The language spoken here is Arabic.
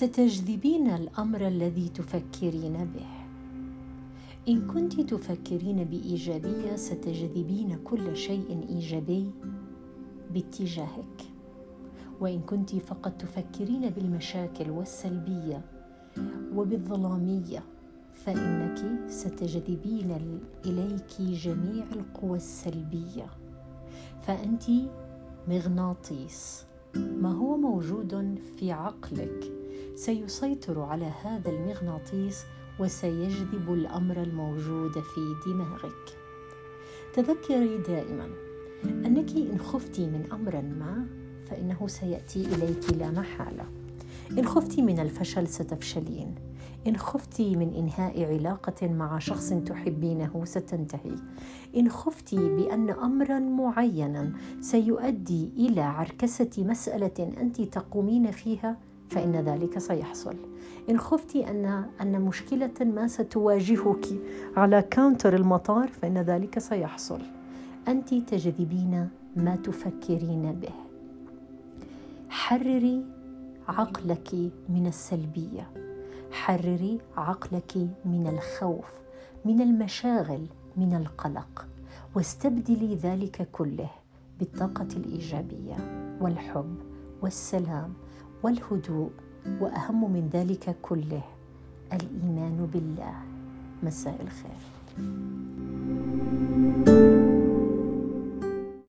ستجذبين الأمر الذي تفكرين به. إن كنت تفكرين بإيجابية ستجذبين كل شيء إيجابي باتجاهك. وإن كنت فقط تفكرين بالمشاكل والسلبية وبالظلامية فإنك ستجذبين إليك جميع القوى السلبية. فأنت مغناطيس. ما هو موجود في عقلك؟ سيسيطر على هذا المغناطيس وسيجذب الأمر الموجود في دماغك. تذكري دائما أنك إن خفت من أمر ما فإنه سيأتي إليك لا محالة. إن خفت من الفشل ستفشلين. إن خفت من إنهاء علاقة مع شخص تحبينه ستنتهي. إن خفت بأن امرا معينا سيؤدي إلى عركسة مسألة أنت تقومين فيها فإن ذلك سيحصل. إن خفت أن أن مشكلة ما ستواجهك على كاونتر المطار فإن ذلك سيحصل. انت تجذبين ما تفكرين به. حرري عقلك من السلبية. حرري عقلك من الخوف من المشاغل من القلق. واستبدلي ذلك كله بالطاقة الإيجابية والحب والسلام والهدوء وأهم من ذلك كله الإيمان بالله. مساء الخير.